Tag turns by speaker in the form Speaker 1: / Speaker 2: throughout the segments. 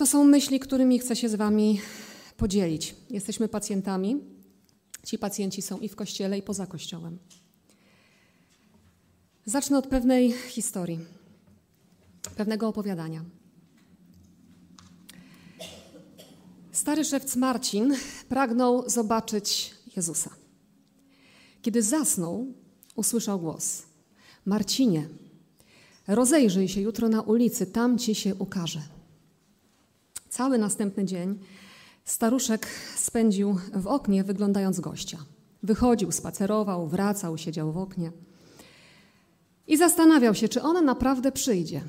Speaker 1: To są myśli, którymi chcę się z Wami podzielić. Jesteśmy pacjentami. Ci pacjenci są i w kościele, i poza kościołem. Zacznę od pewnej historii, pewnego opowiadania. Stary szewc Marcin pragnął zobaczyć Jezusa. Kiedy zasnął, usłyszał głos: Marcinie, rozejrzyj się jutro na ulicy, tam ci się ukaże. Cały następny dzień staruszek spędził w oknie, wyglądając gościa. Wychodził, spacerował, wracał, siedział w oknie i zastanawiał się, czy ona naprawdę przyjdzie.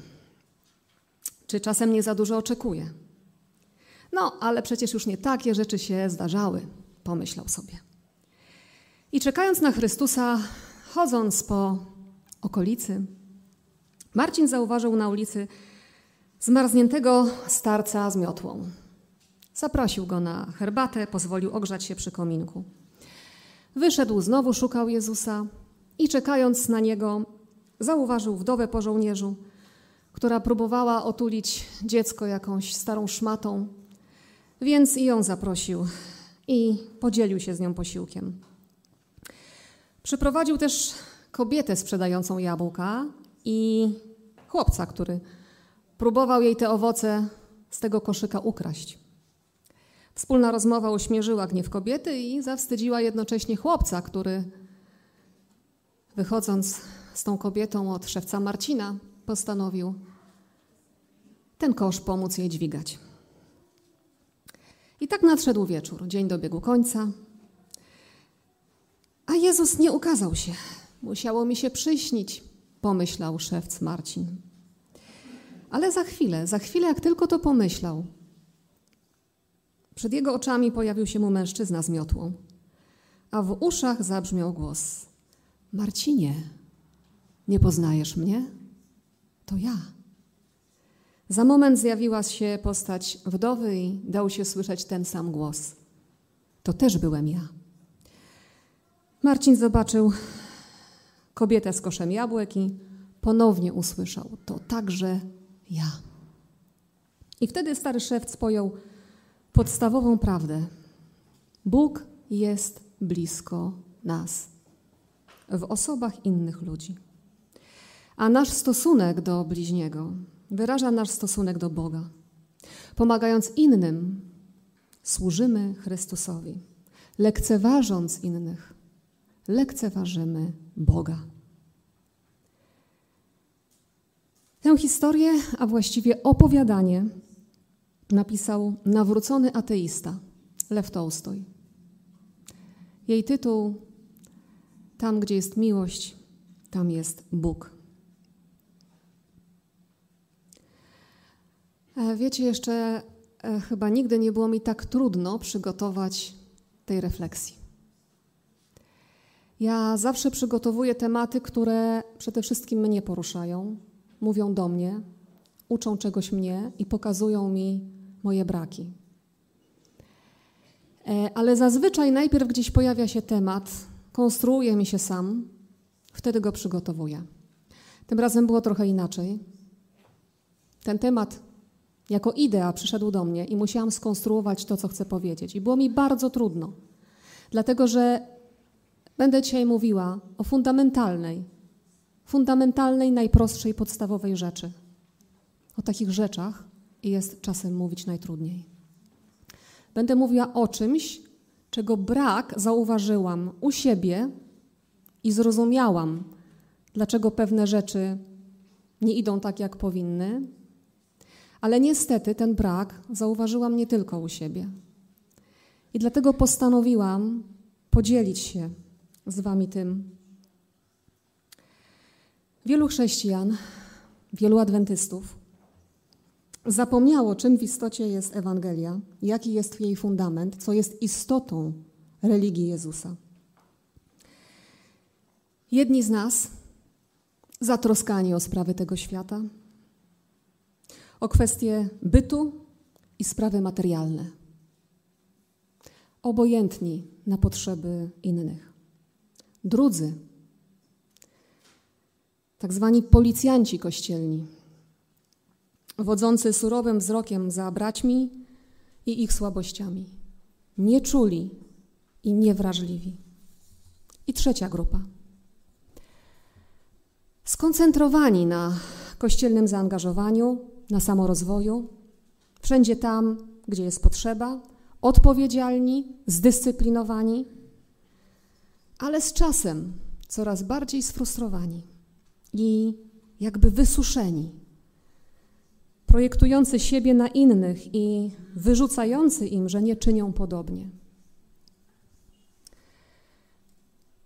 Speaker 1: Czy czasem nie za dużo oczekuje. No, ale przecież już nie takie rzeczy się zdarzały, pomyślał sobie. I czekając na Chrystusa, chodząc po okolicy, Marcin zauważył na ulicy zmarzniętego starca z miotłą. Zaprosił go na herbatę, pozwolił ogrzać się przy kominku. Wyszedł, znowu szukał Jezusa i czekając na niego, zauważył wdowę po żołnierzu, która próbowała otulić dziecko jakąś starą szmatą, więc i ją zaprosił i podzielił się z nią posiłkiem. Przyprowadził też kobietę sprzedającą jabłka i chłopca, który próbował jej te owoce z tego koszyka ukraść. Wspólna rozmowa uśmierzyła gniew kobiety i zawstydziła jednocześnie chłopca, który wychodząc z tą kobietą od szewca Marcina postanowił ten kosz pomóc jej dźwigać. I tak nadszedł wieczór, dzień dobiegł końca, a Jezus nie ukazał się. Musiało mi się przyśnić, pomyślał szewc Marcin. Ale za chwilę, za chwilę, jak tylko to pomyślał, przed jego oczami pojawił się mu mężczyzna z miotłą, a w uszach zabrzmiał głos: Marcinie, nie poznajesz mnie? To ja. Za moment zjawiła się postać wdowy i dał się słyszeć ten sam głos. To też byłem ja. Marcin zobaczył kobietę z koszem jabłek i ponownie usłyszał: To także ja. I wtedy stary szewc pojął podstawową prawdę. Bóg jest blisko nas, w osobach innych ludzi. A nasz stosunek do bliźniego wyraża nasz stosunek do Boga. Pomagając innym, służymy Chrystusowi. Lekceważąc innych, lekceważymy Boga. Tę historię, a właściwie opowiadanie, napisał nawrócony ateista Lew Tolstoj. Jej tytuł Tam, gdzie jest miłość, tam jest Bóg. E, wiecie, jeszcze e, chyba nigdy nie było mi tak trudno przygotować tej refleksji. Ja zawsze przygotowuję tematy, które przede wszystkim mnie poruszają, mówią do mnie, uczą czegoś mnie i pokazują mi moje braki. E, ale zazwyczaj najpierw gdzieś pojawia się temat, konstruuje mi się sam, wtedy go przygotowuję. Tym razem było trochę inaczej. Ten temat jako idea przyszedł do mnie i musiałam skonstruować to, co chcę powiedzieć. I było mi bardzo trudno, dlatego że będę dzisiaj mówiła o fundamentalnej, fundamentalnej, najprostszej, podstawowej rzeczy. O takich rzeczach jest czasem mówić najtrudniej. Będę mówiła o czymś, czego brak zauważyłam u siebie i zrozumiałam, dlaczego pewne rzeczy nie idą tak, jak powinny, ale niestety ten brak zauważyłam nie tylko u siebie. I dlatego postanowiłam podzielić się z Wami tym. Wielu chrześcijan, wielu adwentystów zapomniało, czym w istocie jest Ewangelia, jaki jest jej fundament, co jest istotą religii Jezusa. Jedni z nas, zatroskani o sprawy tego świata, o kwestie bytu i sprawy materialne. Obojętni na potrzeby innych. Drudzy, tak zwani policjanci kościelni, wodzący surowym wzrokiem za braćmi i ich słabościami, nieczuli i niewrażliwi. I trzecia grupa. Skoncentrowani na kościelnym zaangażowaniu, na samorozwoju, wszędzie tam, gdzie jest potrzeba, odpowiedzialni, zdyscyplinowani, ale z czasem coraz bardziej sfrustrowani i jakby wysuszeni, projektujący siebie na innych i wyrzucający im, że nie czynią podobnie.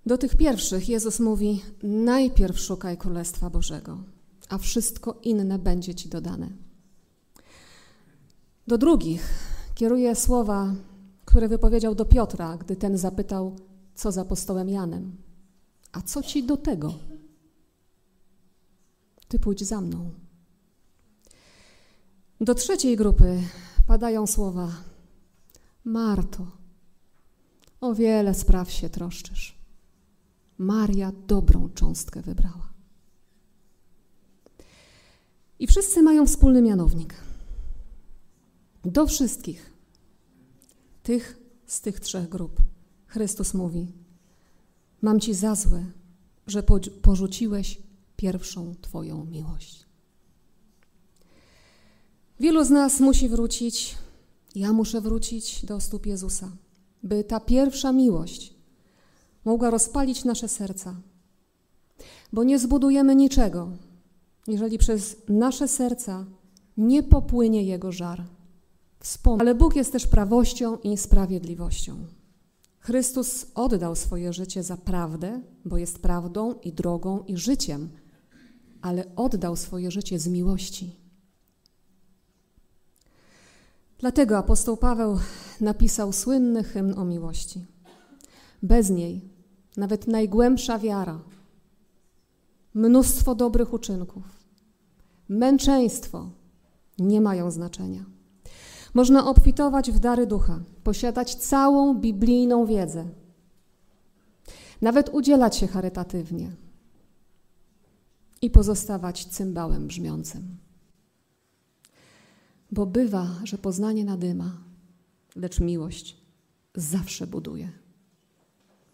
Speaker 1: Do tych pierwszych Jezus mówi: Najpierw szukaj Królestwa Bożego, a wszystko inne będzie ci dodane. Do drugich kieruje słowa, które wypowiedział do Piotra, gdy ten zapytał, co za apostołem Janem. A co ci do tego? Ty pójdź za mną. Do trzeciej grupy padają słowa: Marto, o wiele spraw się troszczysz. Maria dobrą cząstkę wybrała. I wszyscy mają wspólny mianownik. Do wszystkich tych z tych trzech grup Chrystus mówi: Mam ci za złe, że porzuciłeś pierwszą Twoją miłość. Wielu z nas musi wrócić, ja muszę wrócić do stóp Jezusa, by ta pierwsza miłość mogła rozpalić nasze serca. Bo nie zbudujemy niczego, jeżeli przez nasze serca nie popłynie Jego żar. Ale Bóg jest też prawością i sprawiedliwością. Chrystus oddał swoje życie za prawdę, bo jest prawdą i drogą i życiem, ale oddał swoje życie z miłości. Dlatego apostoł Paweł napisał słynny hymn o miłości. Bez niej nawet najgłębsza wiara, mnóstwo dobrych uczynków, męczeństwo nie mają znaczenia. Można obfitować w dary ducha, posiadać całą biblijną wiedzę, nawet udzielać się charytatywnie i pozostawać cymbałem brzmiącym. Bo bywa, że poznanie nadyma, lecz miłość zawsze buduje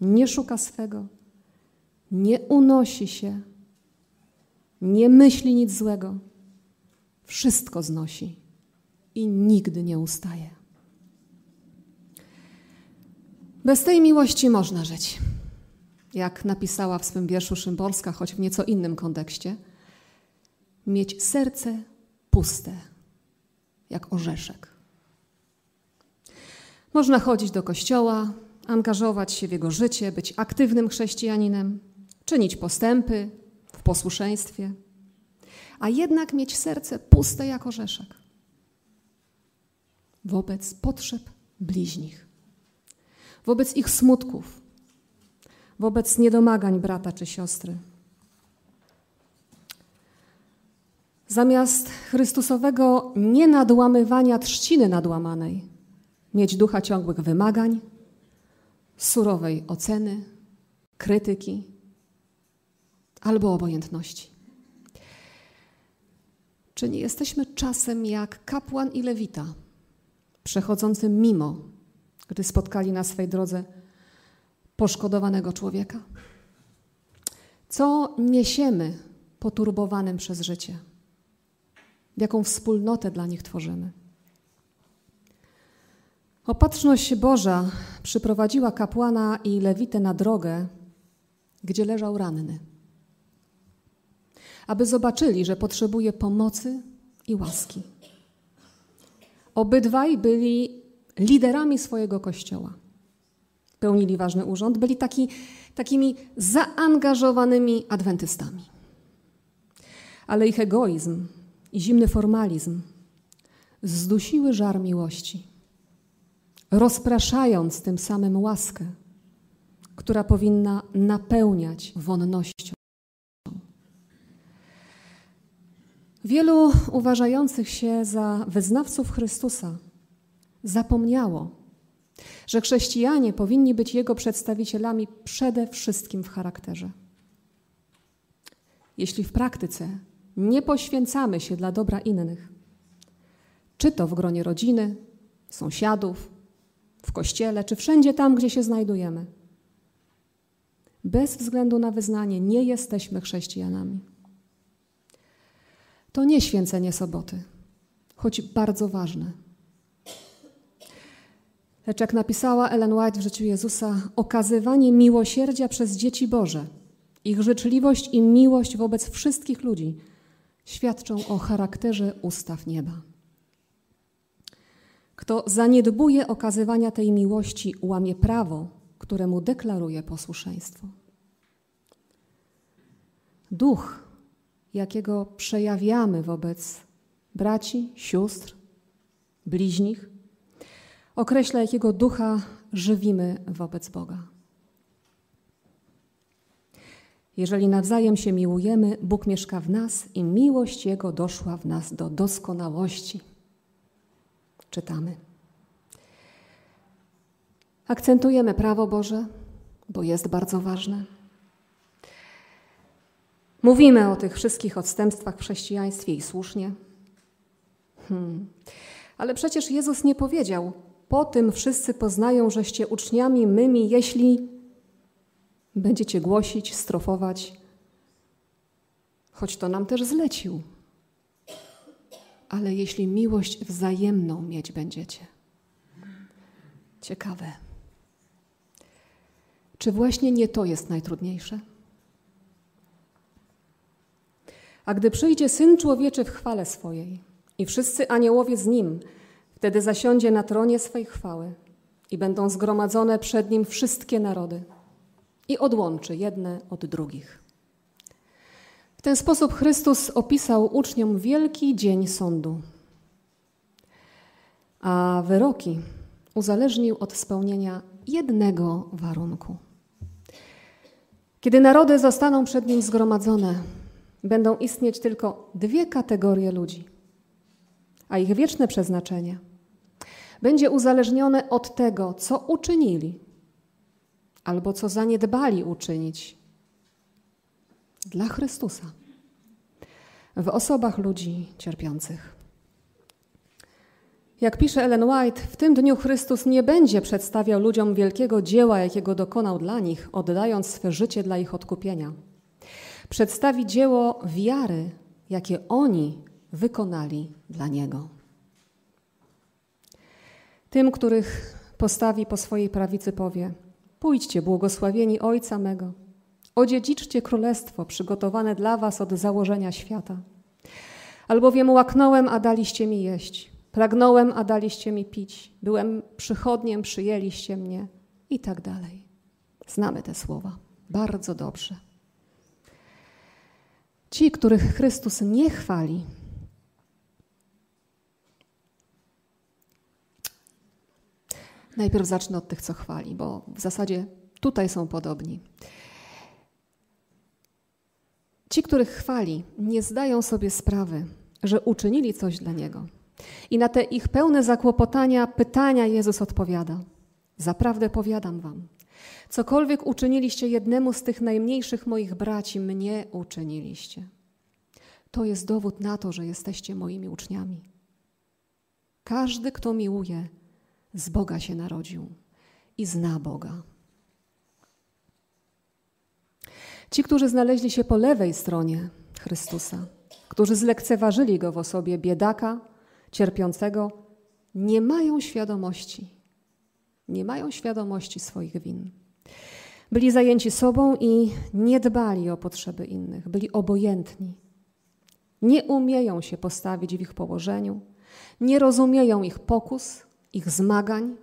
Speaker 1: nie szuka swego, nie unosi się, nie myśli nic złego, wszystko znosi i nigdy nie ustaje. Bez tej miłości można żyć. Jak napisała w swym wierszu Szymborska, choć w nieco innym kontekście, mieć serce puste, jak orzeszek. Można chodzić do kościoła, angażować się w jego życie, być aktywnym chrześcijaninem, czynić postępy w posłuszeństwie, a jednak mieć serce puste jak orzeszek wobec potrzeb bliźnich, wobec ich smutków, wobec niedomagań brata czy siostry. Zamiast Chrystusowego nienadłamywania trzciny nadłamanej, mieć ducha ciągłych wymagań, surowej oceny, krytyki albo obojętności. Czy nie jesteśmy czasem jak kapłan i lewita, przechodzącym mimo, gdy spotkali na swej drodze poszkodowanego człowieka? Co niesiemy poturbowanym przez życie? Jaką wspólnotę dla nich tworzymy? Opatrzność Boża przyprowadziła kapłana i lewitę na drogę, gdzie leżał ranny, aby zobaczyli, że potrzebuje pomocy i łaski. Obydwaj byli liderami swojego kościoła. Pełnili ważny urząd, byli taki, takimi zaangażowanymi adwentystami. Ale ich egoizm i zimny formalizm zdusiły żar miłości rozpraszając tym samym łaskę, która powinna napełniać wonnością. Wielu uważających się za wyznawców Chrystusa zapomniało, że chrześcijanie powinni być Jego przedstawicielami przede wszystkim w charakterze. Jeśli w praktyce nie poświęcamy się dla dobra innych, czy to w gronie rodziny, sąsiadów, w kościele, czy wszędzie tam, gdzie się znajdujemy. Bez względu na wyznanie nie jesteśmy chrześcijanami. To nie święcenie soboty, choć bardzo ważne. Lecz jak napisała Ellen White w życiu Jezusa, okazywanie miłosierdzia przez dzieci Boże, ich życzliwość i miłość wobec wszystkich ludzi świadczą o charakterze ustaw nieba. Kto zaniedbuje okazywania tej miłości, łamie prawo, któremu deklaruje posłuszeństwo. Duch, jakiego przejawiamy wobec braci, sióstr, bliźnich, określa, jakiego ducha żywimy wobec Boga. Jeżeli nawzajem się miłujemy, Bóg mieszka w nas i miłość Jego doszła w nas do doskonałości. Czytamy. Akcentujemy prawo Boże, bo jest bardzo ważne. Mówimy o tych wszystkich odstępstwach w chrześcijaństwie i słusznie. Hmm. Ale przecież Jezus nie powiedział: Po tym wszyscy poznają, żeście uczniami mymi, jeśli będziecie głosić, strofować, choć to nam też zlecił. Ale jeśli miłość wzajemną mieć będziecie. Ciekawe. Czy właśnie nie to jest najtrudniejsze? A gdy przyjdzie Syn Człowieczy w chwale swojej i wszyscy aniołowie z Nim, wtedy zasiądzie na tronie swej chwały i będą zgromadzone przed Nim wszystkie narody i odłączy jedne od drugich. W ten sposób Chrystus opisał uczniom wielki dzień sądu, a wyroki uzależnił od spełnienia jednego warunku. Kiedy narody zostaną przed nim zgromadzone, będą istnieć tylko dwie kategorie ludzi, a ich wieczne przeznaczenie będzie uzależnione od tego, co uczynili albo co zaniedbali uczynić dla Chrystusa w osobach ludzi cierpiących. Jak pisze Ellen White, w tym dniu Chrystus nie będzie przedstawiał ludziom wielkiego dzieła, jakiego dokonał dla nich, oddając swe życie dla ich odkupienia. Przedstawi dzieło wiary, jakie oni wykonali dla Niego. Tym, których postawi po swojej prawicy, powie: Pójdźcie, błogosławieni Ojca mego, odziedziczcie królestwo przygotowane dla Was od założenia świata. Albowiem łaknąłem, a daliście mi jeść, pragnąłem, a daliście mi pić, byłem przychodniem, przyjęliście mnie i tak dalej. Znamy te słowa bardzo dobrze. Ci, których Chrystus nie chwali, Najpierw zacznę od tych, co chwali, bo w zasadzie tutaj są podobni. Ci, których chwali, nie zdają sobie sprawy, że uczynili coś dla Niego. I na te ich pełne zakłopotania, pytania Jezus odpowiada: Zaprawdę powiadam Wam, cokolwiek uczyniliście jednemu z tych najmniejszych moich braci, mnie uczyniliście. To jest dowód na to, że jesteście moimi uczniami. Każdy, kto miłuje, z Boga się narodził i zna Boga. Ci, którzy znaleźli się po lewej stronie Chrystusa, którzy zlekceważyli go w osobie biedaka, cierpiącego, nie mają świadomości. Nie mają świadomości swoich win. Byli zajęci sobą i nie dbali o potrzeby innych, byli obojętni. Nie umieją się postawić w ich położeniu, nie rozumieją ich pokus, ich zmagań,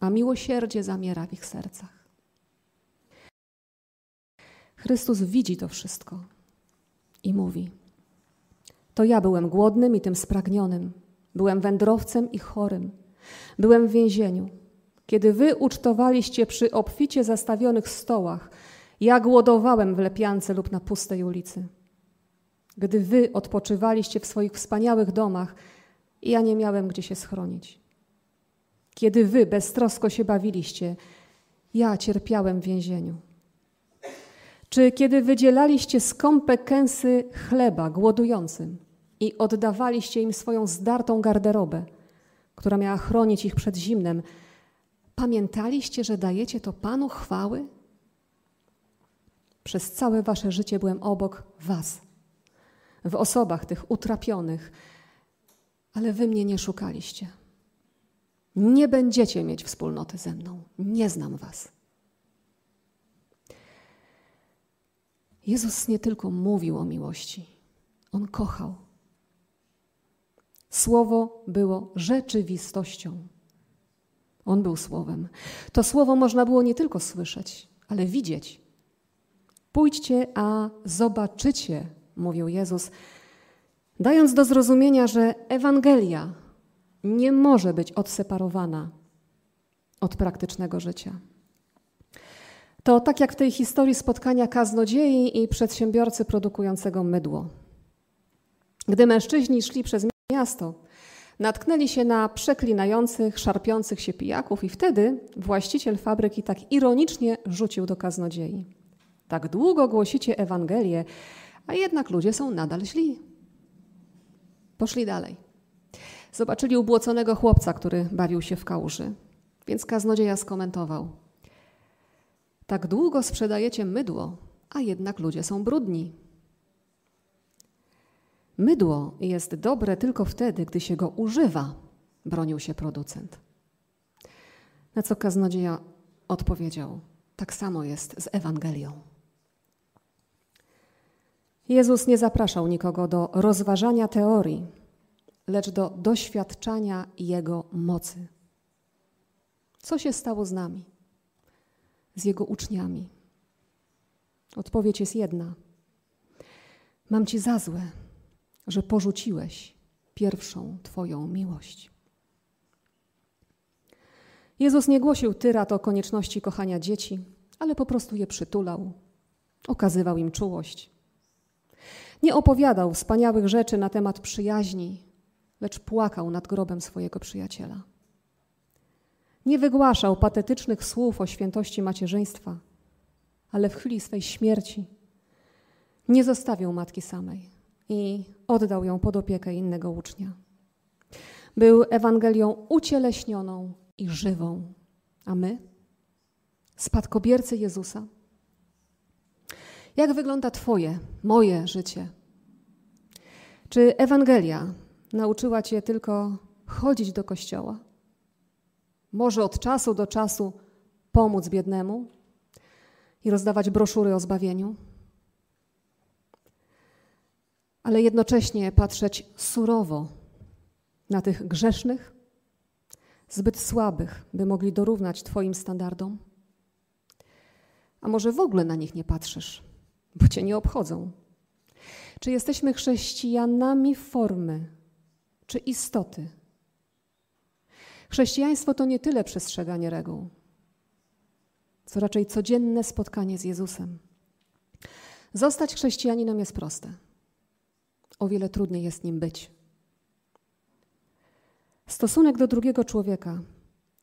Speaker 1: a miłosierdzie zamiera w ich sercach. Chrystus widzi to wszystko i mówi: To ja byłem głodnym i tym spragnionym, byłem wędrowcem i chorym, byłem w więzieniu. Kiedy wy ucztowaliście przy obficie zastawionych stołach, ja głodowałem w lepiance lub na pustej ulicy. Gdy wy odpoczywaliście w swoich wspaniałych domach, ja nie miałem gdzie się schronić. Kiedy wy beztrosko się bawiliście, ja cierpiałem w więzieniu. Czy kiedy wydzielaliście skąpe kęsy chleba głodującym, i oddawaliście im swoją zdartą garderobę, która miała chronić ich przed zimnem, pamiętaliście, że dajecie to Panu chwały? Przez całe wasze życie byłem obok was, w osobach tych utrapionych, ale wy mnie nie szukaliście. Nie będziecie mieć wspólnoty ze mną. Nie znam was. Jezus nie tylko mówił o miłości, on kochał. Słowo było rzeczywistością. On był słowem. To słowo można było nie tylko słyszeć, ale widzieć. Pójdźcie, a zobaczycie, mówił Jezus, dając do zrozumienia, że Ewangelia nie może być odseparowana od praktycznego życia. To tak jak w tej historii spotkania kaznodziei i przedsiębiorcy produkującego mydło. Gdy mężczyźni szli przez miasto, natknęli się na przeklinających, szarpiących się pijaków i wtedy właściciel fabryki tak ironicznie rzucił do kaznodziei. Tak długo głosicie Ewangelię, a jednak ludzie są nadal źli. Poszli dalej. Zobaczyli ubłoconego chłopca, który bawił się w kałuży, więc kaznodzieja skomentował. Tak długo sprzedajecie mydło, a jednak ludzie są brudni. Mydło jest dobre tylko wtedy, gdy się go używa, bronił się producent. Na co kaznodzieja odpowiedział: Tak samo jest z Ewangelią. Jezus nie zapraszał nikogo do rozważania teorii, lecz do doświadczania Jego mocy. Co się stało z nami, z Jego uczniami? Odpowiedź jest jedna. Mam Ci za złe, że porzuciłeś pierwszą Twoją miłość. Jezus nie głosił tyrat o konieczności kochania dzieci, ale po prostu je przytulał, okazywał im czułość. Nie opowiadał wspaniałych rzeczy na temat przyjaźni, lecz płakał nad grobem swojego przyjaciela. Nie wygłaszał patetycznych słów o świętości macierzyństwa, ale w chwili swej śmierci nie zostawił matki samej i oddał ją pod opiekę innego ucznia. Był Ewangelią ucieleśnioną i żywą, a my, spadkobiercy Jezusa, jak wygląda Twoje, moje życie? Czy Ewangelia nauczyła Cię tylko chodzić do kościoła? Może od czasu do czasu pomóc biednemu i rozdawać broszury o zbawieniu? Ale jednocześnie patrzeć surowo na tych grzesznych, zbyt słabych, by mogli dorównać Twoim standardom? A może w ogóle na nich nie patrzysz, bo Cię nie obchodzą? Czy jesteśmy chrześcijanami formy, czy istoty? Chrześcijaństwo to nie tyle przestrzeganie reguł, co raczej codzienne spotkanie z Jezusem. Zostać chrześcijaninem jest proste. O wiele trudniej jest nim być. Stosunek do drugiego człowieka,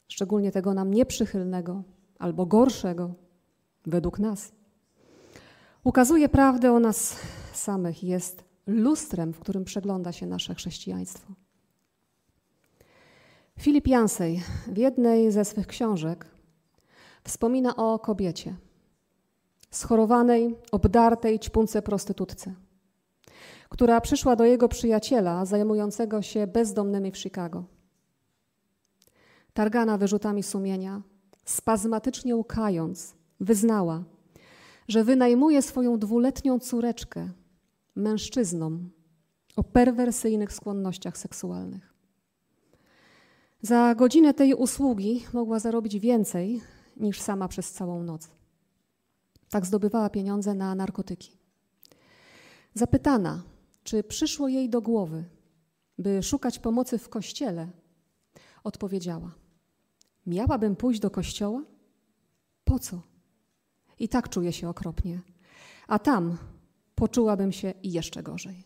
Speaker 1: szczególnie tego nam nieprzychylnego albo gorszego, według nas, ukazuje prawdę o nas samych, jest lustrem, w którym przegląda się nasze chrześcijaństwo. Filip Jansej w jednej ze swych książek wspomina o kobiecie, schorowanej, obdartej ćpunce prostytutce, która przyszła do jego przyjaciela zajmującego się bezdomnymi w Chicago. Targana wyrzutami sumienia, spazmatycznie łkając, wyznała, że wynajmuje swoją dwuletnią córeczkę mężczyznom o perwersyjnych skłonnościach seksualnych. Za godzinę tej usługi mogła zarobić więcej niż sama przez całą noc. Tak zdobywała pieniądze na narkotyki. Zapytana, czy przyszło jej do głowy, by szukać pomocy w kościele, odpowiedziała: Miałabym pójść do kościoła? Po co? I tak czuję się okropnie. A tam poczułabym się jeszcze gorzej.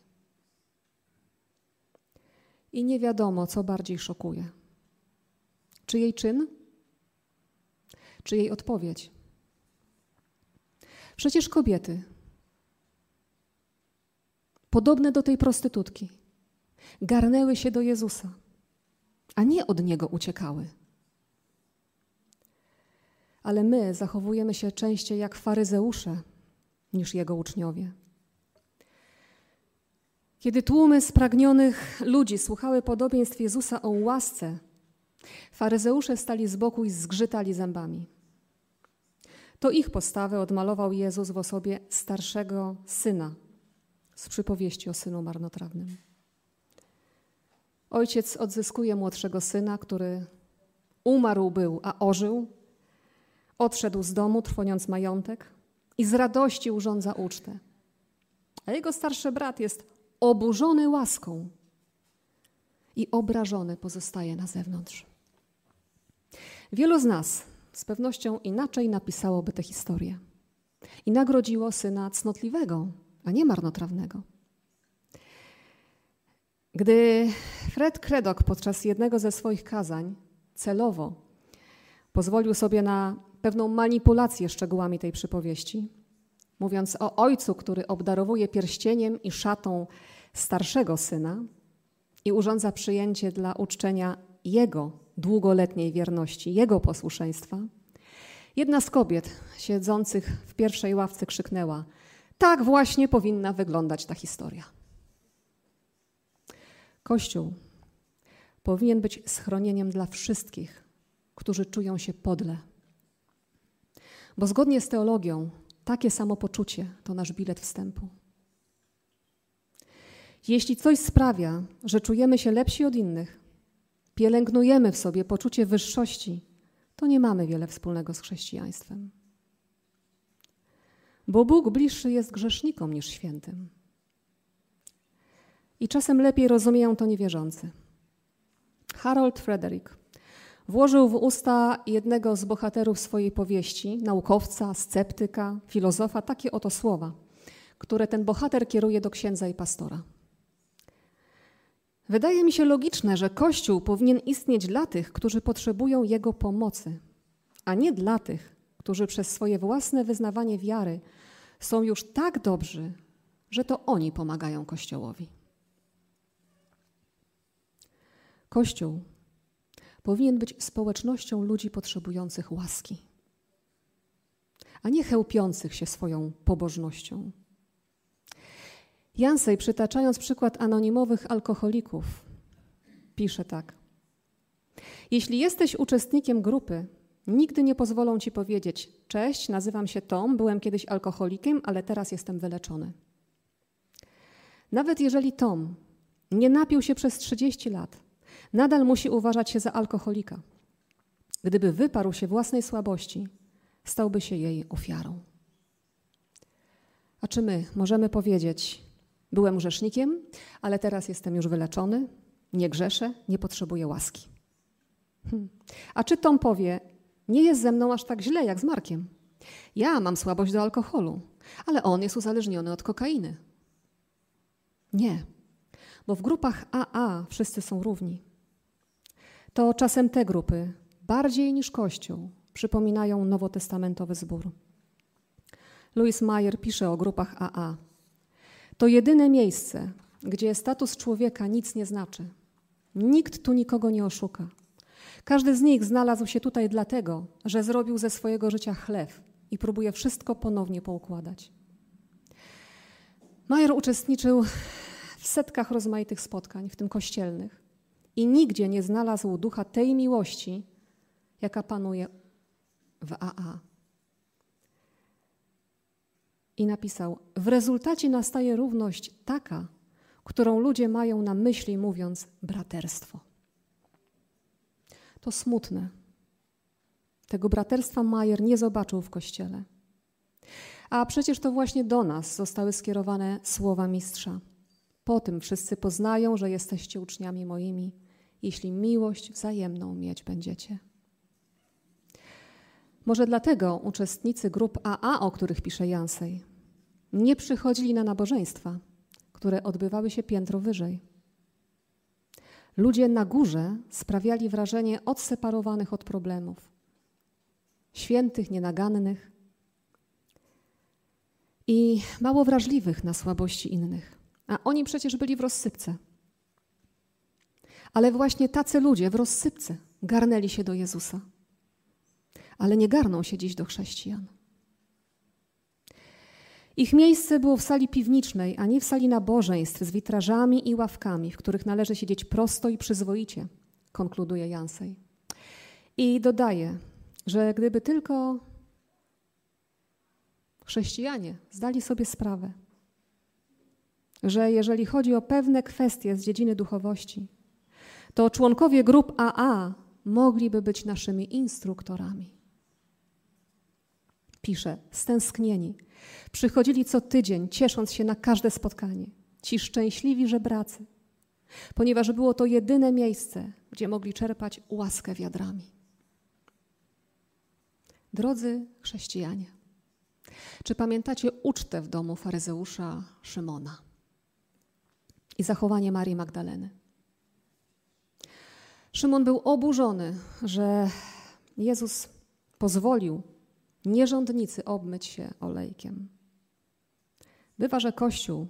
Speaker 1: I nie wiadomo, co bardziej szokuje. Czy jej czyn, czy jej odpowiedź? Przecież kobiety, podobne do tej prostytutki, garnęły się do Jezusa, a nie od Niego uciekały. Ale my zachowujemy się częściej jak faryzeusze niż Jego uczniowie. Kiedy tłumy spragnionych ludzi słuchały podobieństw Jezusa o łasce, faryzeusze stali z boku i zgrzytali zębami. To ich postawę odmalował Jezus w osobie starszego syna z przypowieści o synu marnotrawnym. Ojciec odzyskuje młodszego syna, który umarł był, a ożył, odszedł z domu, trwoniąc majątek i z radości urządza ucztę. A jego starszy brat jest oburzony łaską i obrażony pozostaje na zewnątrz. Wielu z nas z pewnością inaczej napisałoby tę historię i nagrodziło syna cnotliwego, a nie marnotrawnego. Gdy Fred Craddock podczas jednego ze swoich kazań celowo pozwolił sobie na pewną manipulację szczegółami tej przypowieści, mówiąc o ojcu, który obdarowuje pierścieniem i szatą starszego syna i urządza przyjęcie dla uczczenia jego długoletniej wierności, jego posłuszeństwa, jedna z kobiet siedzących w pierwszej ławce krzyknęła: Tak właśnie powinna wyglądać ta historia. Kościół powinien być schronieniem dla wszystkich, którzy czują się podle. Bo zgodnie z teologią, takie samopoczucie to nasz bilet wstępu. Jeśli coś sprawia, że czujemy się lepsi od innych, pielęgnujemy w sobie poczucie wyższości, to nie mamy wiele wspólnego z chrześcijaństwem. Bo Bóg bliższy jest grzesznikom niż świętym. I czasem lepiej rozumieją to niewierzący. Harold Frederick włożył w usta jednego z bohaterów swojej powieści, naukowca, sceptyka, filozofa, takie oto słowa, które ten bohater kieruje do księdza i pastora. Wydaje mi się logiczne, że Kościół powinien istnieć dla tych, którzy potrzebują Jego pomocy, a nie dla tych, którzy przez swoje własne wyznawanie wiary są już tak dobrzy, że to oni pomagają Kościołowi. Kościół powinien być społecznością ludzi potrzebujących łaski, a nie chełpiących się swoją pobożnością. Jansej, przytaczając przykład anonimowych alkoholików, pisze tak. Jeśli jesteś uczestnikiem grupy, nigdy nie pozwolą ci powiedzieć: Cześć, nazywam się Tom, byłem kiedyś alkoholikiem, ale teraz jestem wyleczony. Nawet jeżeli Tom nie napił się przez 30 lat, nadal musi uważać się za alkoholika. Gdyby wyparł się własnej słabości, stałby się jej ofiarą. A czy my możemy powiedzieć: Byłem grzesznikiem, ale teraz jestem już wyleczony, nie grzeszę, nie potrzebuję łaski. Hmm. A czy Tom powie: Nie jest ze mną aż tak źle jak z Markiem. Ja mam słabość do alkoholu, ale on jest uzależniony od kokainy. Nie, bo w grupach AA wszyscy są równi. To czasem te grupy, bardziej niż Kościół, przypominają nowotestamentowy zbór. Louis Mayer pisze o grupach AA. To jedyne miejsce, gdzie status człowieka nic nie znaczy. Nikt tu nikogo nie oszuka. Każdy z nich znalazł się tutaj dlatego, że zrobił ze swojego życia chlew i próbuje wszystko ponownie poukładać. Majer uczestniczył w setkach rozmaitych spotkań, w tym kościelnych, i nigdzie nie znalazł ducha tej miłości, jaka panuje w AA i napisał: W rezultacie nastaje równość taka, którą ludzie mają na myśli, mówiąc braterstwo. To smutne. Tego braterstwa Majer nie zobaczył w kościele. A przecież to właśnie do nas zostały skierowane słowa mistrza. Po tym wszyscy poznają, że jesteście uczniami moimi, jeśli miłość wzajemną mieć będziecie. Może dlatego uczestnicy grup AA, o których pisze Jansej, nie przychodzili na nabożeństwa, które odbywały się piętro wyżej. Ludzie na górze sprawiali wrażenie odseparowanych od problemów, świętych, nienagannych i mało wrażliwych na słabości innych. A oni przecież byli w rozsypce. Ale właśnie tacy ludzie w rozsypce garnęli się do Jezusa. Ale nie garną się dziś do chrześcijan. Ich miejsce było w sali piwniczej, a nie w sali nabożeństw z witrażami i ławkami, w których należy siedzieć prosto i przyzwoicie, konkluduje Jansej. I dodaje, że gdyby tylko chrześcijanie zdali sobie sprawę, że jeżeli chodzi o pewne kwestie z dziedziny duchowości, to członkowie grup AA mogliby być naszymi instruktorami. Pisze, stęsknieni. Przychodzili co tydzień, ciesząc się na każde spotkanie. Ci szczęśliwi żebracy, ponieważ było to jedyne miejsce, gdzie mogli czerpać łaskę wiadrami. Drodzy chrześcijanie, czy pamiętacie ucztę w domu faryzeusza Szymona i zachowanie Marii Magdaleny? Szymon był oburzony, że Jezus pozwolił nierządnicy obmyć się olejkiem. Bywa, że Kościół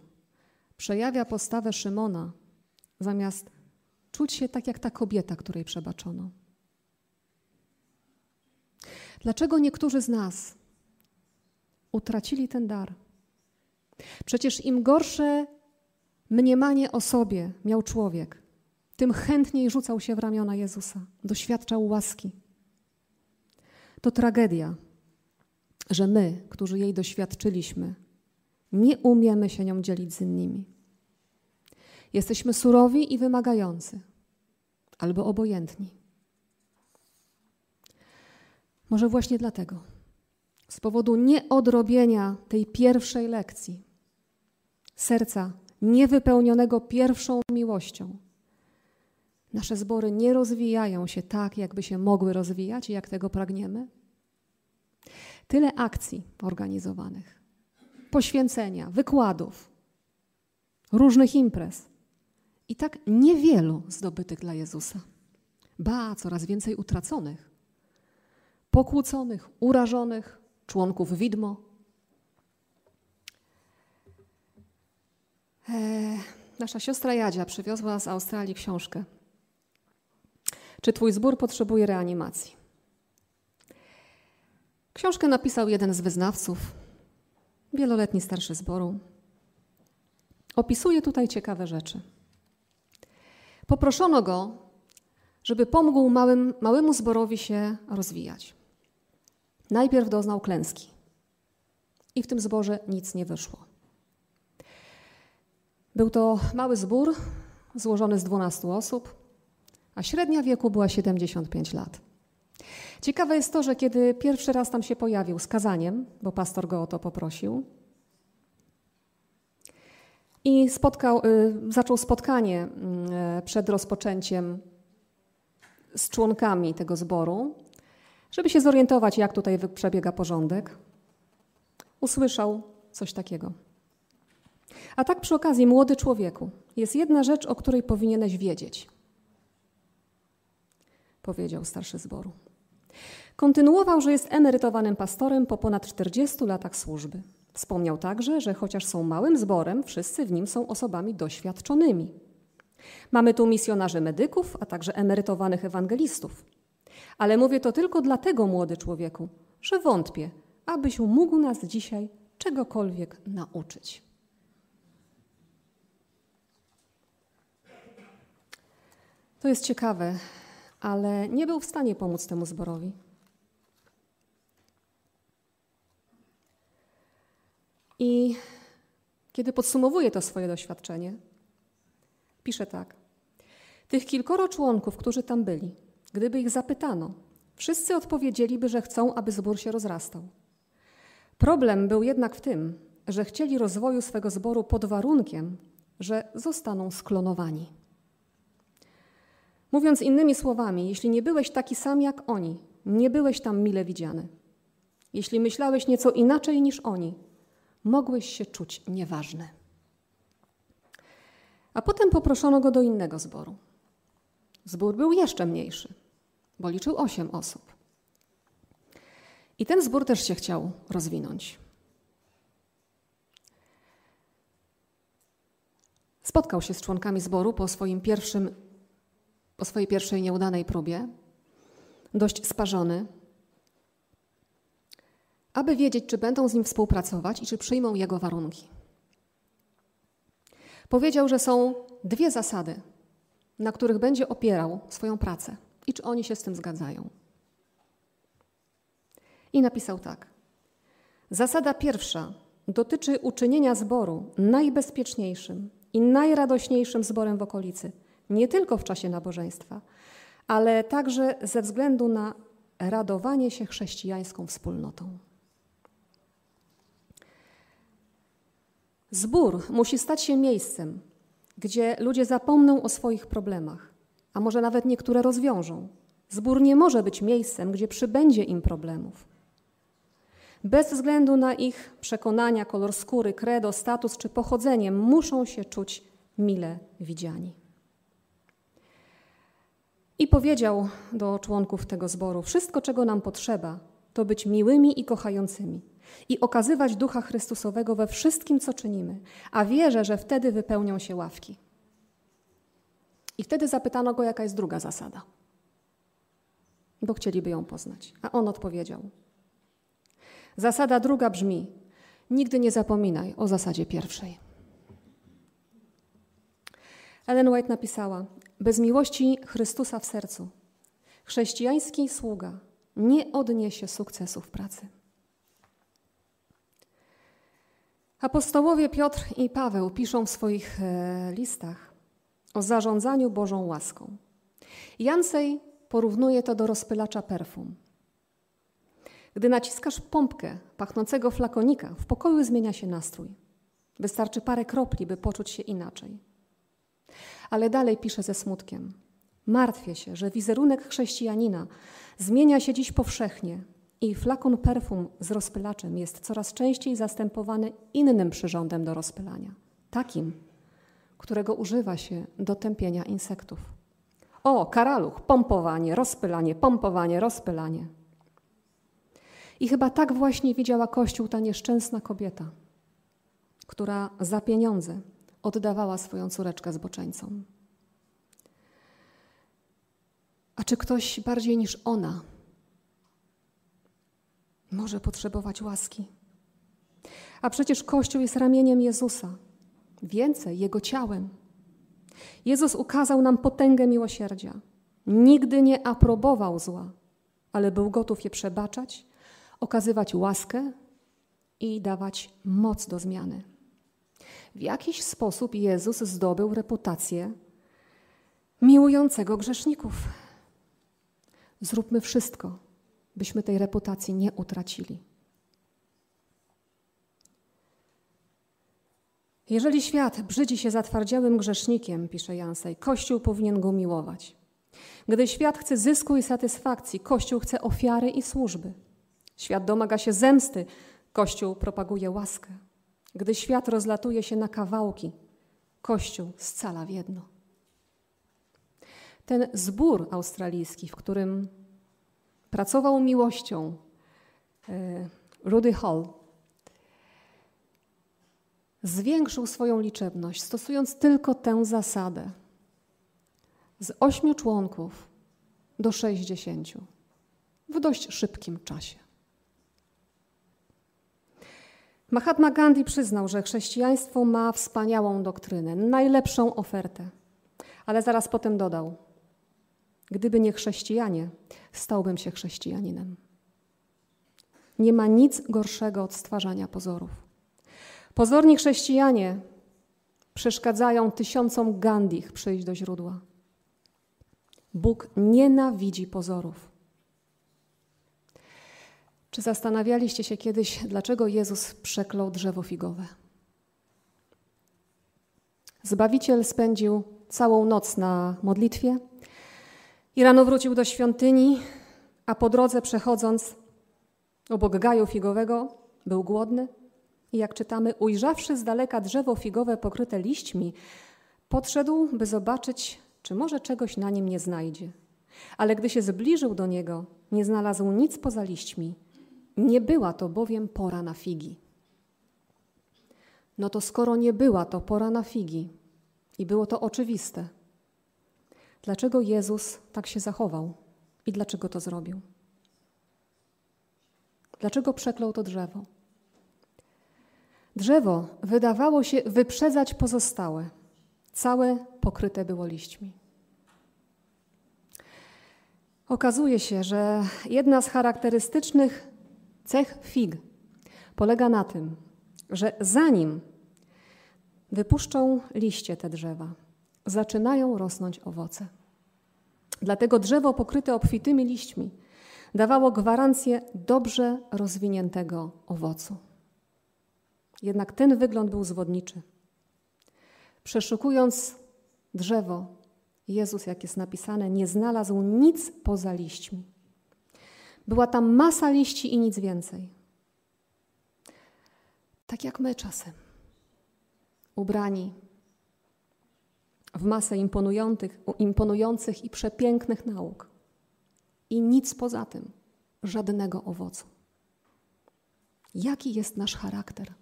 Speaker 1: przejawia postawę Szymona, zamiast czuć się tak jak ta kobieta, której przebaczono. Dlaczego niektórzy z nas utracili ten dar? Przecież im gorsze mniemanie o sobie miał człowiek, tym chętniej rzucał się w ramiona Jezusa, doświadczał łaski. To tragedia, że my, którzy jej doświadczyliśmy, nie umiemy się nią dzielić z innymi. Jesteśmy surowi i wymagający, albo obojętni. Może właśnie dlatego, z powodu nieodrobienia tej pierwszej lekcji, serca niewypełnionego pierwszą miłością, nasze zbory nie rozwijają się tak, jakby się mogły rozwijać i jak tego pragniemy. Tyle akcji organizowanych, poświęcenia, wykładów, różnych imprez i tak niewielu zdobytych dla Jezusa. Ba, coraz więcej utraconych pokłóconych, urażonych, członków widmo. Nasza siostra Jadzia przywiozła z Australii książkę. Czy twój zbór potrzebuje reanimacji? Książkę napisał jeden z wyznawców, wieloletni starszy zboru. Opisuje tutaj ciekawe rzeczy. Poproszono go, żeby pomógł małym, małemu zborowi się rozwijać. Najpierw doznał klęski i w tym zborze nic nie wyszło. Był to mały zbór złożony z 12 osób, a średnia wieku była 75 lat. Ciekawe jest to, że kiedy pierwszy raz tam się pojawił z kazaniem, bo pastor go o to poprosił, i spotkał, y, zaczął spotkanie y, przed rozpoczęciem z członkami tego zboru, żeby się zorientować, jak tutaj przebiega porządek, usłyszał coś takiego. A tak przy okazji, młody człowieku, jest jedna rzecz, o której powinieneś wiedzieć, powiedział starszy zboru. Kontynuował, że jest emerytowanym pastorem po ponad 40 latach służby. Wspomniał także, że chociaż są małym zborem, wszyscy w nim są osobami doświadczonymi. Mamy tu misjonarzy medyków, a także emerytowanych ewangelistów. Ale mówię to tylko dlatego, młody człowieku, że wątpię, abyś mógł nas dzisiaj czegokolwiek nauczyć. To jest ciekawe, ale nie był w stanie pomóc temu zborowi. I kiedy podsumowuje to swoje doświadczenie, pisze tak. Tych kilkoro członków, którzy tam byli, Gdyby ich zapytano, wszyscy odpowiedzieliby, że chcą, aby zbór się rozrastał. Problem był jednak w tym, że chcieli rozwoju swego zboru pod warunkiem, że zostaną sklonowani. Mówiąc innymi słowami, jeśli nie byłeś taki sam jak oni, nie byłeś tam mile widziany. Jeśli myślałeś nieco inaczej niż oni, mogłeś się czuć nieważny. A potem poproszono go do innego zboru. Zbór był jeszcze mniejszy bo liczył osiem osób. I ten zbór też się chciał rozwinąć. Spotkał się z członkami zboru po swoim pierwszym po swojej pierwszej nieudanej próbie, dość sparzony, aby wiedzieć, czy będą z nim współpracować i czy przyjmą jego warunki. Powiedział, że są dwie zasady, na których będzie opierał swoją pracę i czy oni się z tym zgadzają. I napisał tak. Zasada pierwsza dotyczy uczynienia zboru najbezpieczniejszym i najradośniejszym zborem w okolicy, nie tylko w czasie nabożeństwa, ale także ze względu na radowanie się chrześcijańską wspólnotą. Zbór musi stać się miejscem, gdzie ludzie zapomną o swoich problemach, a może nawet niektóre rozwiążą. Zbór nie może być miejscem, gdzie przybędzie im problemów. Bez względu na ich przekonania, kolor skóry, credo, status czy pochodzenie, muszą się czuć mile widziani. I powiedział do członków tego zboru: Wszystko, czego nam potrzeba, to być miłymi i kochającymi i okazywać ducha Chrystusowego we wszystkim, co czynimy, a wierzę, że wtedy wypełnią się ławki. I wtedy zapytano go, jaka jest druga zasada, bo chcieliby ją poznać. A on odpowiedział: Zasada druga brzmi: nigdy nie zapominaj o zasadzie pierwszej. Ellen White napisała: Bez miłości Chrystusa w sercu chrześcijański sługa nie odniesie sukcesu w pracy. Apostołowie Piotr i Paweł piszą w swoich e, listach o zarządzaniu Bożą łaską. Jansej porównuje to do rozpylacza perfum. Gdy naciskasz pompkę pachnącego flakonika, w pokoju zmienia się nastrój. Wystarczy parę kropli, by poczuć się inaczej. Ale dalej pisze ze smutkiem. Martwię się, że wizerunek chrześcijanina zmienia się dziś powszechnie i flakon perfum z rozpylaczem jest coraz częściej zastępowany innym przyrządem do rozpylania. Takim, którego używa się do tępienia insektów. O, karaluch, pompowanie, rozpylanie, pompowanie, rozpylanie. I chyba tak właśnie widziała Kościół ta nieszczęsna kobieta, która za pieniądze oddawała swoją córeczkę zboczeńcom. A czy ktoś bardziej niż ona może potrzebować łaski? A przecież Kościół jest ramieniem Jezusa, więcej Jego ciałem. Jezus ukazał nam potęgę miłosierdzia. Nigdy nie aprobował zła, ale był gotów je przebaczać okazywać łaskę i dawać moc do zmiany. W jakiś sposób Jezus zdobył reputację miłującego grzeszników. Zróbmy wszystko, byśmy tej reputacji nie utracili. Jeżeli świat brzydzi się zatwardziałym grzesznikiem, pisze Jansej, Kościół powinien go miłować. Gdy świat chce zysku i satysfakcji, Kościół chce ofiary i służby. Świat domaga się zemsty, Kościół propaguje łaskę. Gdy świat rozlatuje się na kawałki, Kościół scala w jedno. Ten zbór australijski, w którym pracował miłością e, Rudy Hall, zwiększył swoją liczebność, stosując tylko tę zasadę. Z ośmiu członków do sześćdziesięciu w dość szybkim czasie. Mahatma Gandhi przyznał, że chrześcijaństwo ma wspaniałą doktrynę, najlepszą ofertę, ale zaraz potem dodał: Gdyby nie chrześcijanie, stałbym się chrześcijaninem. Nie ma nic gorszego od stwarzania pozorów. Pozorni chrześcijanie przeszkadzają tysiącom Gandhich przyjść do źródła. Bóg nienawidzi pozorów. Czy zastanawialiście się kiedyś, dlaczego Jezus przeklął drzewo figowe? Zbawiciel spędził całą noc na modlitwie i rano wrócił do świątyni, a po drodze przechodząc obok gaju figowego był głodny i jak czytamy, ujrzawszy z daleka drzewo figowe pokryte liśćmi, podszedł, by zobaczyć, czy może czegoś na nim nie znajdzie. Ale gdy się zbliżył do niego, nie znalazł nic poza liśćmi nie była to bowiem pora na figi. No to skoro nie była to pora na figi i było to oczywiste, dlaczego Jezus tak się zachował i dlaczego to zrobił. Dlaczego przeklął to drzewo? Drzewo wydawało się wyprzedzać pozostałe. Całe pokryte było liśćmi. Okazuje się, że jedna z charakterystycznych cech fig polega na tym, że zanim wypuszczą liście te drzewa, zaczynają rosnąć owoce. Dlatego drzewo pokryte obfitymi liśćmi dawało gwarancję dobrze rozwiniętego owocu. Jednak ten wygląd był zwodniczy. Przeszukując drzewo, Jezus, jak jest napisane, nie znalazł nic poza liśćmi. Była tam masa liści i nic więcej. Tak jak my czasem, ubrani w masę imponujących, imponujących i przepięknych nauk. I nic poza tym, żadnego owocu. Jaki jest nasz charakter?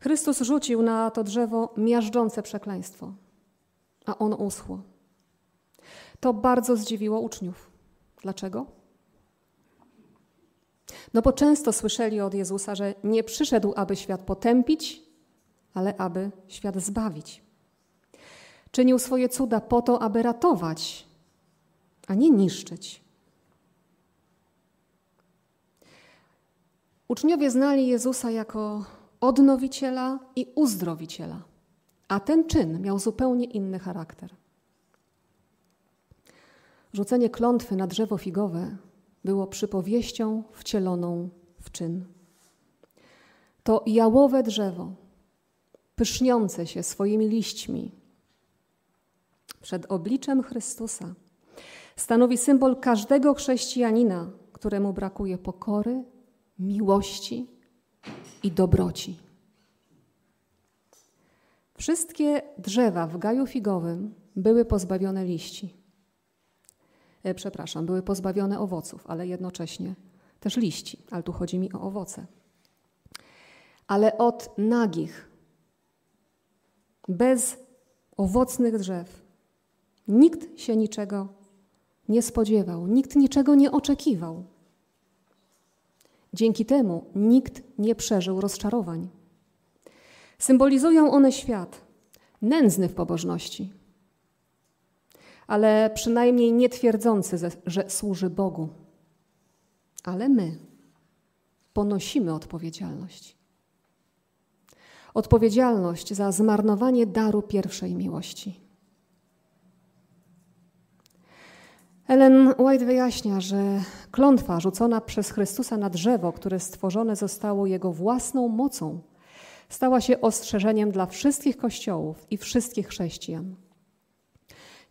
Speaker 1: Chrystus rzucił na to drzewo miażdżące przekleństwo, a ono uschło. To bardzo zdziwiło uczniów. Dlaczego? No bo często słyszeli od Jezusa, że nie przyszedł, aby świat potępić, ale aby świat zbawić. Czynił swoje cuda po to, aby ratować, a nie niszczyć. Uczniowie znali Jezusa jako odnowiciela i uzdrowiciela, a ten czyn miał zupełnie inny charakter. Rzucenie klątwy na drzewo figowe było przypowieścią wcieloną w czyn. To jałowe drzewo, pyszniące się swoimi liśćmi przed obliczem Chrystusa, stanowi symbol każdego chrześcijanina, któremu brakuje pokory, miłości i dobroci. Wszystkie drzewa w gaju figowym były pozbawione liści. E, przepraszam, były pozbawione owoców, ale jednocześnie też liści, ale tu chodzi mi o owoce. Ale od nagich, bez owocnych drzew, nikt się niczego nie spodziewał, nikt niczego nie oczekiwał. Dzięki temu nikt nie przeżył rozczarowań. Symbolizują one świat nędzny w pobożności, ale przynajmniej nie twierdzący, że służy Bogu. Ale my ponosimy odpowiedzialność. Odpowiedzialność za zmarnowanie daru pierwszej miłości. Ellen White wyjaśnia, że klątwa rzucona przez Chrystusa na drzewo, które stworzone zostało Jego własną mocą, stała się ostrzeżeniem dla wszystkich kościołów i wszystkich chrześcijan.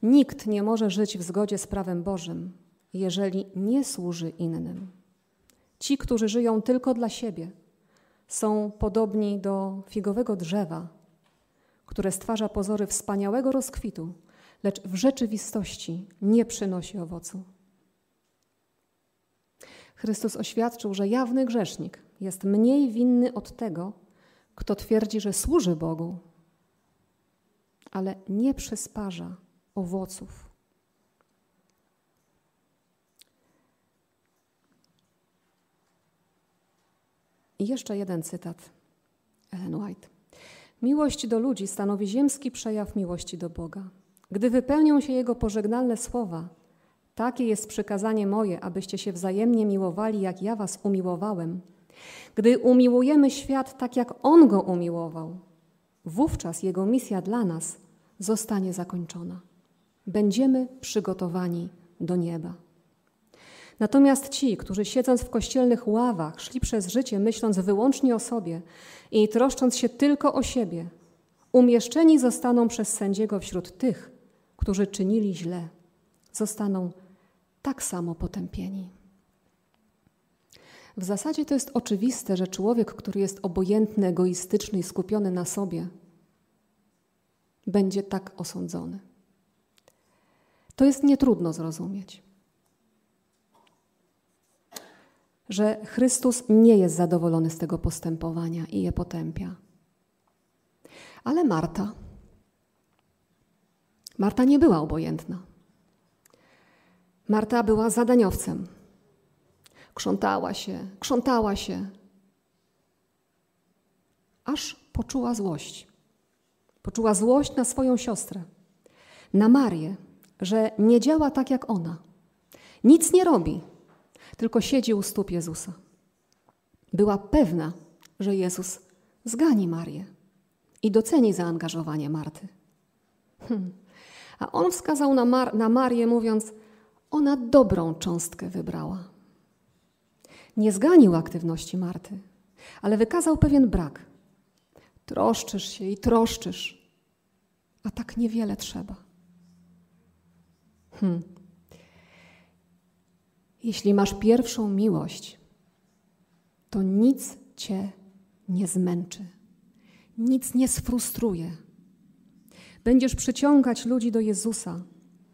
Speaker 1: Nikt nie może żyć w zgodzie z prawem Bożym, jeżeli nie służy innym. Ci, którzy żyją tylko dla siebie, są podobni do figowego drzewa, które stwarza pozory wspaniałego rozkwitu, lecz w rzeczywistości nie przynosi owocu. Chrystus oświadczył, że jawny grzesznik jest mniej winny od tego, kto twierdzi, że służy Bogu, ale nie przysparza owoców. I jeszcze jeden cytat Ellen White. Miłość do ludzi stanowi ziemski przejaw miłości do Boga. Gdy wypełnią się Jego pożegnalne słowa, takie jest przykazanie moje, abyście się wzajemnie miłowali, jak ja was umiłowałem. Gdy umiłujemy świat tak, jak On go umiłował, wówczas Jego misja dla nas zostanie zakończona. Będziemy przygotowani do nieba. Natomiast ci, którzy siedząc w kościelnych ławach, szli przez życie myśląc wyłącznie o sobie i troszcząc się tylko o siebie, umieszczeni zostaną przez sędziego wśród tych, którzy czynili źle, zostaną tak samo potępieni. W zasadzie to jest oczywiste, że człowiek, który jest obojętny, egoistyczny i skupiony na sobie, będzie tak osądzony. To jest nietrudno zrozumieć. Że Chrystus nie jest zadowolony z tego postępowania i je potępia. Ale Marta Marta nie była obojętna. Marta była zadaniowcem. Krzątała się, krzątała się, aż poczuła złość. Poczuła złość na swoją siostrę, na Marię, że nie działa tak jak ona. Nic nie robi, tylko siedzi u stóp Jezusa. Była pewna, że Jezus zgani Marię i doceni zaangażowanie Marty. Hmm. A on wskazał na, Mar na Marię, mówiąc: Ona dobrą cząstkę wybrała. Nie zganił aktywności Marty, ale wykazał pewien brak. Troszczysz się i troszczysz, a tak niewiele trzeba. Hmm. Jeśli masz pierwszą miłość, to nic cię nie zmęczy, nic nie sfrustruje. Będziesz przyciągać ludzi do Jezusa,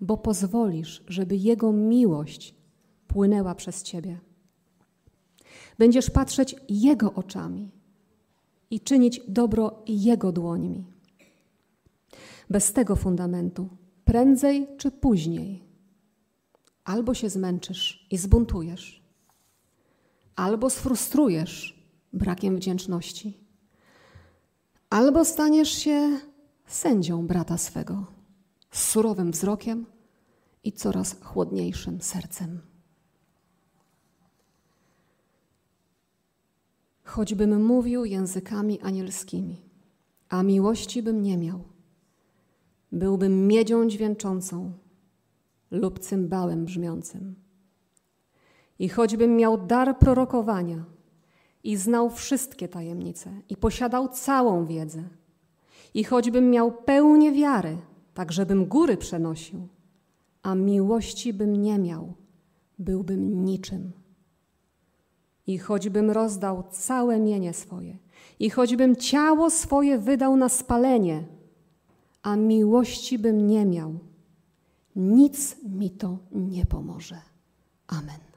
Speaker 1: bo pozwolisz, żeby Jego miłość płynęła przez ciebie. Będziesz patrzeć Jego oczami i czynić dobro Jego dłońmi. Bez tego fundamentu, prędzej czy później, albo się zmęczysz i zbuntujesz, albo sfrustrujesz brakiem wdzięczności, albo staniesz się sędzią brata swego z surowym wzrokiem i coraz chłodniejszym sercem. choćbym mówił językami anielskimi, a miłości bym nie miał, byłbym miedzią dźwięczącą lub cymbałem brzmiącym. I choćbym miał dar prorokowania i znał wszystkie tajemnice i posiadał całą wiedzę, i choćbym miał pełnię wiary, tak żebym góry przenosił, a miłości bym nie miał, byłbym niczym. I choćbym rozdał całe mienie swoje, i choćbym ciało swoje wydał na spalenie, a miłości bym nie miał, nic mi to nie pomoże. Amen.